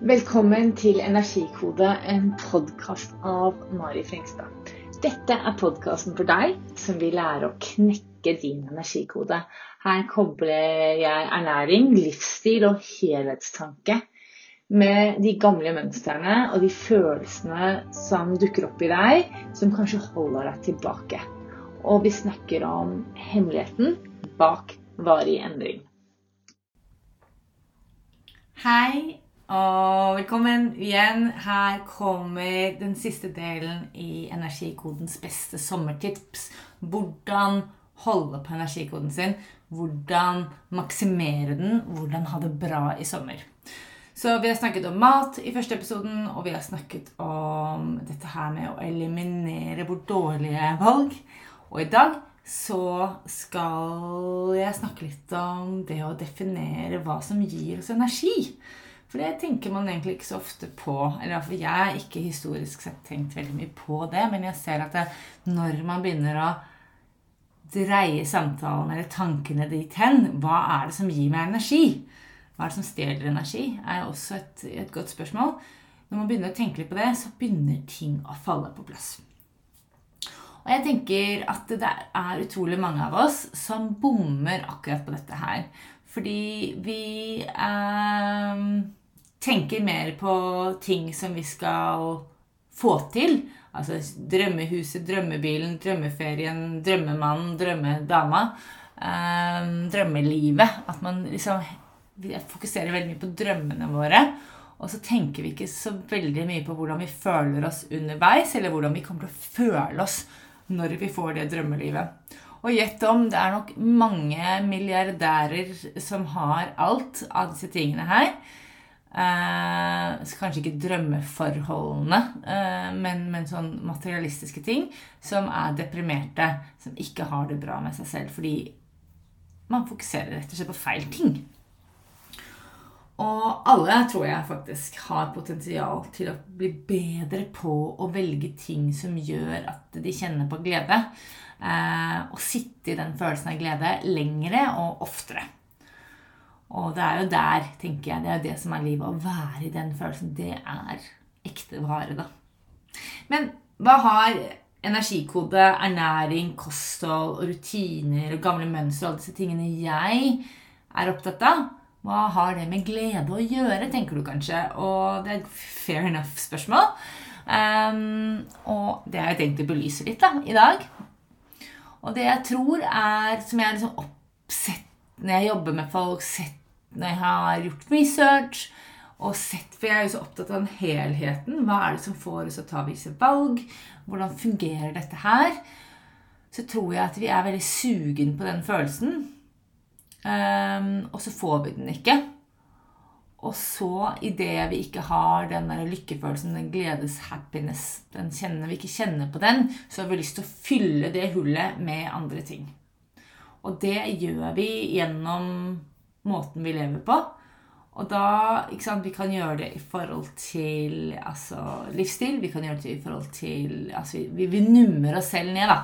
Velkommen til Energikode, en podkast av Mari Frengstad. Dette er podkasten for deg som vil lære å knekke din energikode. Her kobler jeg ernæring, livsstil og helhetstanke med de gamle mønstrene og de følelsene som dukker opp i deg, som kanskje holder deg tilbake. Og vi snakker om hemmeligheten bak varig endring. Hei og velkommen igjen. Her kommer den siste delen i Energikodens beste sommertips. Hvordan holde på energikoden sin. Hvordan maksimere den. Hvordan ha det bra i sommer. Så vi har snakket om mat i første episoden, og vi har snakket om dette her med å eliminere vårt dårlige valg. Og i dag så skal jeg snakke litt om det å definere hva som gir oss energi. For det tenker man egentlig ikke så ofte på. Eller iallfall jeg har ikke historisk sett tenkt veldig mye på det. Men jeg ser at det, når man begynner å dreie samtalen eller tankene dit hen, hva er det som gir meg energi? Hva er det som stjeler energi? er også et, et godt spørsmål. Når man begynner å tenke litt på det, så begynner ting å falle på plass. Og jeg tenker at det er utrolig mange av oss som bommer akkurat på dette her. Fordi vi eh, tenker mer på ting som vi skal få til. Altså drømmehuset, drømmebilen, drømmeferien, drømmemannen, drømmedama. Eh, drømmelivet. At man liksom fokuserer veldig mye på drømmene våre. Og så tenker vi ikke så veldig mye på hvordan vi føler oss underveis, eller hvordan vi kommer til å føle oss når vi får det drømmelivet. Og gjett om, det er nok mange milliardærer som har alt av disse tingene her. Eh, kanskje ikke drømmeforholdene, eh, men, men, sånn materialistiske ting som er deprimerte, som ikke har det bra med seg selv fordi man fokuserer rett og slett på feil ting. Og alle tror jeg faktisk har potensial til å bli bedre på å velge ting som gjør at de kjenner på glede. Eh, og sitte i den følelsen av glede lengre og oftere. Og det er jo der, tenker jeg, det er jo det som er livet. Å være i den følelsen. Det er ekte vare, da. Men hva har energikode, ernæring, kosthold rutiner og gamle mønstre og alle disse tingene jeg er opptatt av? Hva har det med glede å gjøre, tenker du kanskje. Og det er et fair enough spørsmål. Um, og det har jeg tenkt å belyse litt da, i dag. Og det jeg tror er, som jeg liksom oppsett når jeg jobber med folk, sett når jeg har gjort research og sett For jeg er jo så opptatt av den helheten. Hva er det som får oss til å ta visse valg? Hvordan fungerer dette her? Så tror jeg at vi er veldig sugen på den følelsen. Um, og så får vi den ikke. Og så, idet vi ikke har den der lykkefølelsen, den gledes happiness, den kjenner vi ikke kjenner på den, så har vi lyst til å fylle det hullet med andre ting. Og det gjør vi gjennom måten vi lever på. Og da ikke sant, Vi kan gjøre det i forhold til altså, livsstil. Vi kan gjøre det i forhold til altså, vi, vi nummer oss selv ned. da.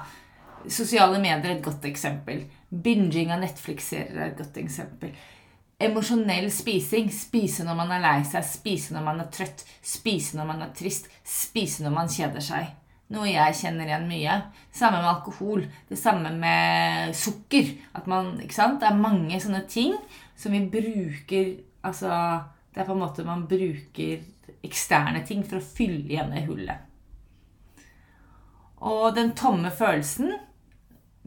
Sosiale medier er et godt eksempel. Binging av Netflix-serier er et godt eksempel. Emosjonell spising. Spise når man er lei seg, spise når man er trøtt, spise når man er trist, spise når man kjeder seg. Noe jeg kjenner igjen mye. Det samme med alkohol. Det samme med sukker. At man, ikke sant? Det er mange sånne ting som vi bruker Altså det er på en måte man bruker eksterne ting for å fylle igjen det hullet. Og den tomme følelsen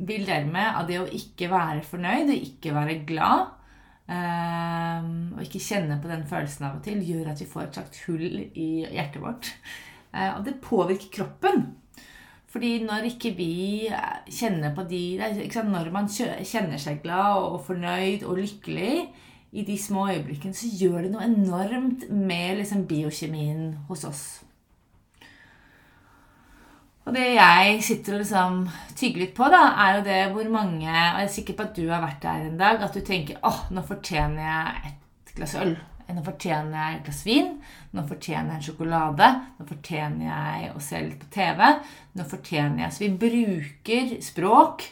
vil dermed av det å ikke være fornøyd og ikke være glad um, og ikke kjenne på den følelsen av og til, gjør at vi får et slags hull i hjertet vårt. Uh, og det påvirker kroppen. Fordi når ikke vi kjenner på de Når man kjenner seg glad og fornøyd og lykkelig i de små øyeblikkene, så gjør det noe enormt med liksom biokjemien hos oss. Og det jeg sitter og liksom tygger litt på, da, er jo det hvor mange Og jeg er sikker på at du har vært der en dag, at du tenker åh, nå fortjener jeg et glass øl. Nå fortjener jeg et glass vin. Nå fortjener jeg en sjokolade. Nå fortjener jeg å se litt på TV. Nå fortjener jeg Så vi bruker språk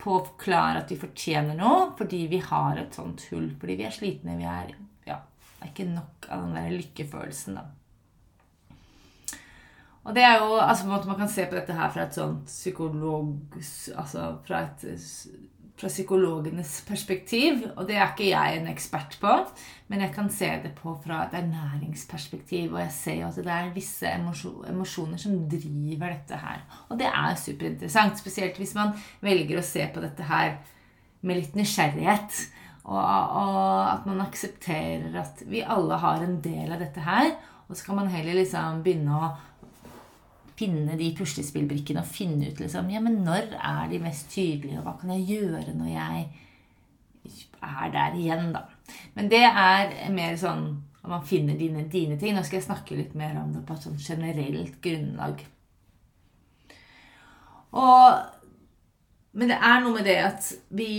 på å forklare at vi fortjener noe fordi vi har et sånt hull. Fordi vi er slitne. Vi er Ja. Det er ikke nok av den der lykkefølelsen, da. Og det er jo altså på en måte Man kan se på dette her fra et sånt psykolog... Altså fra et fra psykologenes perspektiv, og det er ikke jeg en ekspert på, men jeg kan se det på fra et ernæringsperspektiv, og jeg ser jo at det er visse emosjoner som driver dette her. Og det er superinteressant, spesielt hvis man velger å se på dette her med litt nysgjerrighet. Og, og at man aksepterer at vi alle har en del av dette her. Og så kan man heller liksom begynne å finne de puslespillbrikkene og finne ut liksom, ja, men når er de mest tydelige, og hva kan jeg gjøre når jeg er der igjen, da. Men det er mer sånn at man finner dine, dine ting. Nå skal jeg snakke litt mer om det på et sånn generelt grunnlag. Og, men det er noe med det at vi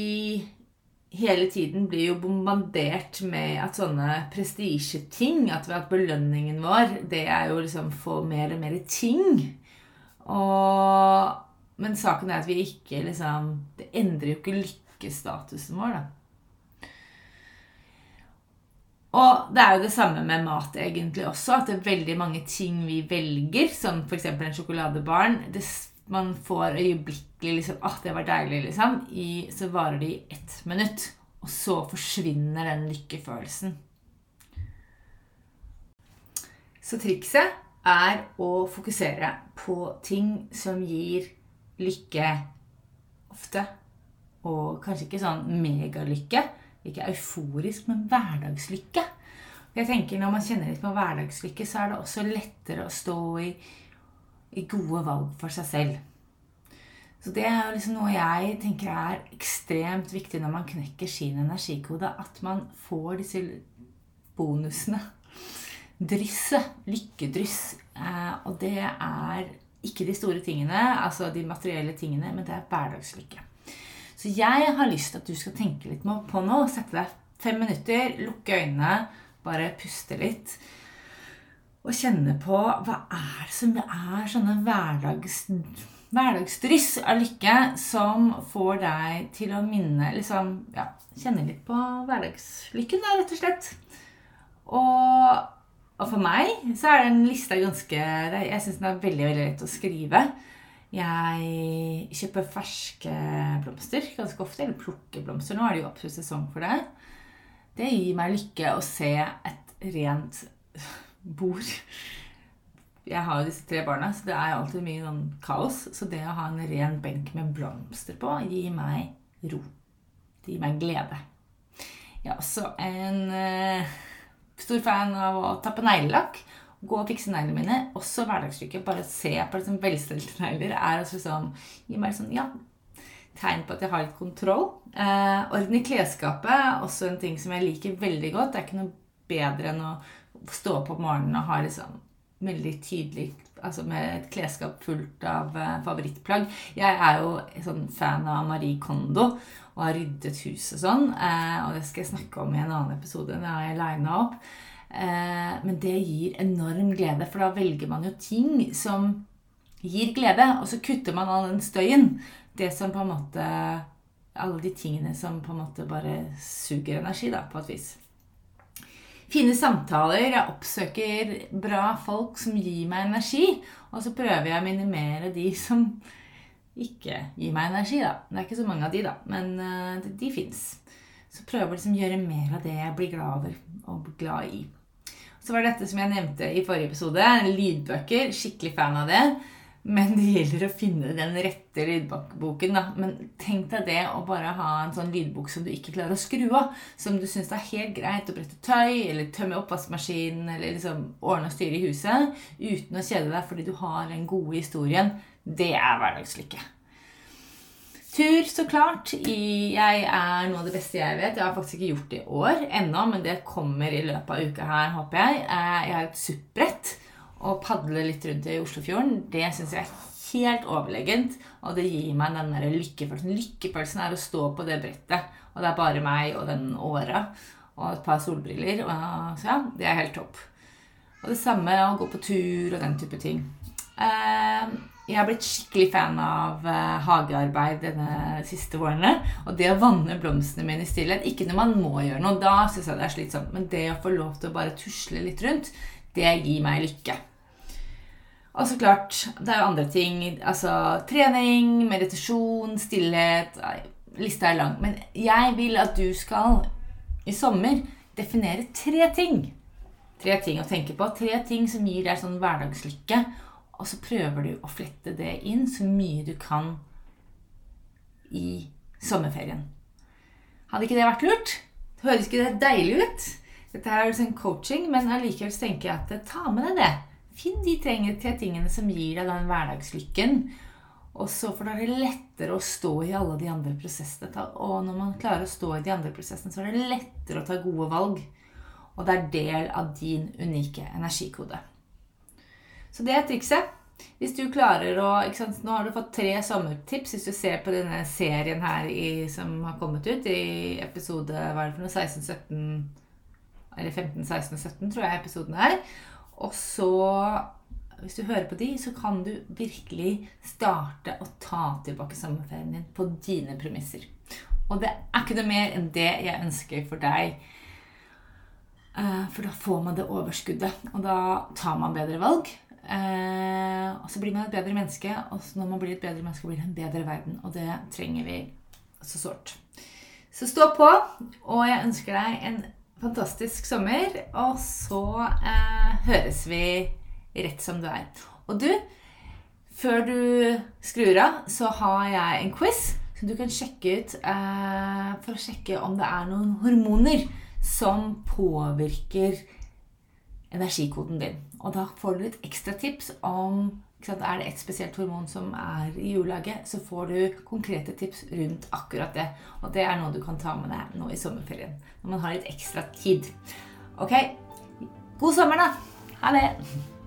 hele tiden blir jo bombardert med at sånne prestisjeting At, at belønningen vår, det er jo liksom få mer og mer ting. Og, men saken er at vi ikke liksom Det endrer jo ikke lykkestatusen vår, da. Og det er jo det samme med mat egentlig også. At det er veldig mange ting vi velger, som f.eks. en sjokoladebarn. Det, man får øyeblikkelig liksom, at det var deilig, liksom. I, så varer det i ett minutt. Og så forsvinner den lykkefølelsen. Så trikset er å fokusere på ting som gir lykke ofte. Og kanskje ikke sånn megalykke. Ikke euforisk, men hverdagslykke. Jeg tenker Når man kjenner litt på hverdagslykke, så er det også lettere å stå i, i gode valg for seg selv. Så det er jo liksom noe jeg tenker er ekstremt viktig når man knekker sin energikode. At man får disse bonusene. Drysset. Lykkedryss. Eh, og det er ikke de store tingene, altså de materielle tingene, men det er hverdagslykke. Så jeg har lyst til at du skal tenke litt på nå. Sette deg fem minutter, lukke øynene, bare puste litt. Og kjenne på hva er det som er sånne hverdags hverdagsdryss av lykke som får deg til å minne liksom, ja, Kjenne litt på hverdagslykken, da, rett og slett. Og, og, for meg så er den lista ganske Jeg syns den er veldig, veldig lett å skrive. Jeg kjøper ferske blomster ganske ofte. Eller plukker blomster. Nå er det jo absolutt sesong for det. Det gir meg lykke å se et rent bord jeg har jo disse tre barna, så det er alltid mye sånn kaos. Så det å ha en ren benk med blomster på gir meg ro. Det gir meg glede. Jeg er også en eh, stor fan av å ta på neglelakk. Gå og fikse neglene mine. Også hverdagslykke. Bare se på liksom velstelte negler er også sånn, gir meg sånn ja, tegn på at jeg har litt kontroll. Eh, orden i klesskapet også en ting som jeg liker veldig godt. Det er ikke noe bedre enn å stå opp om morgenen og ha liksom veldig tydelig altså med et klesskap fullt av uh, favorittplagg. Jeg er jo sånn fan av Marie Kondo og har ryddet huset sånn. Uh, og det skal jeg snakke om i en annen episode. Det har jeg lina opp. Uh, men det gir enorm glede, for da velger man jo ting som gir glede. Og så kutter man all den støyen. Det som på en måte Alle de tingene som på en måte bare suger energi, da, på et vis fine samtaler. Jeg oppsøker bra folk som gir meg energi. Og så prøver jeg å minimere de som ikke gir meg energi, da. Det er ikke så mange av de, da, men uh, de, de fins. Så prøver liksom å gjøre mer av det jeg blir glad over og glad i. Så var det dette som jeg nevnte i forrige episode. Lydbøker. Skikkelig fan av det. Men det gjelder å finne den rette lydboken. da. Men tenk deg det å bare ha en sånn lydbok som du ikke klarer å skru av. Som du syns er helt greit å brette tøy, eller tømme oppvaskmaskinen, eller liksom ordne og styre i huset uten å kjede deg fordi du har den gode historien. Det er hverdagslykke. Tur, så klart. Jeg er noe av det beste jeg vet. Jeg har faktisk ikke gjort det i år ennå, men det kommer i løpet av uka her, håper jeg. Eh, jeg har et SUP-brett å padle litt rundt i Oslofjorden, det syns jeg er helt overlegent. Og det gir meg den der lykkefølelsen. Lykkefølelsen er å stå på det brettet, og det er bare meg og den åra og et par solbriller. Og, så ja, det er helt topp. Og det samme å gå på tur og den type ting. Eh, jeg har blitt skikkelig fan av uh, hagearbeid denne siste vårene. Og det å vanne blomstene mine i stillhet. Ikke når man må gjøre noe, da syns jeg det er slitsomt. Men det å få lov til å bare tusle litt rundt, det gir meg lykke. Og så klart, det er jo andre ting. Altså trening, meditasjon, stillhet. Lista er lang. Men jeg vil at du skal i sommer definere tre ting. Tre ting å tenke på. Tre ting som gir deg sånn hverdagslykke og så prøver du å flette det inn så mye du kan i sommerferien. Hadde ikke det vært lurt? Høres ikke det deilig ut? Dette er jo en coaching, men allikevel tenker jeg at ta med deg det. Finn de tre tingene som gir deg den hverdagslykken. Og så får det lettere å stå i alle de andre prosessene. Og når man klarer å stå i de andre prosessene, så er det lettere å ta gode valg. Og det er del av din unike energikode. Så det er trikset. Hvis du klarer å Nå har du fått tre sommertips hvis du ser på denne serien her i, som har kommet ut i episode hva er det for noe, 16, 17 Eller 15, 16 og 17, tror jeg episoden er. Og så, hvis du hører på de, så kan du virkelig starte å ta tilbake sommerferien din på dine premisser. Og det er ikke noe mer enn det jeg ønsker for deg. Eh, for da får man det overskuddet, og da tar man bedre valg. Eh, og så blir man et bedre menneske, og når man blir et bedre menneske, blir det en bedre verden. Og det trenger vi så sårt. Så stå på, og jeg ønsker deg en fantastisk sommer. Og så eh, høres vi rett som du er. Og du, før du skrur av, så har jeg en quiz som du kan sjekke ut eh, for å sjekke om det er noen hormoner som påvirker energikoden din. Og da får du litt ekstra tips om er det et spesielt hormon som er i jordlaget, så får du konkrete tips rundt akkurat det. Og det er noe du kan ta med deg nå i sommerferien. Når man har litt ekstra tid. Ok, god sommer, da! Ha det!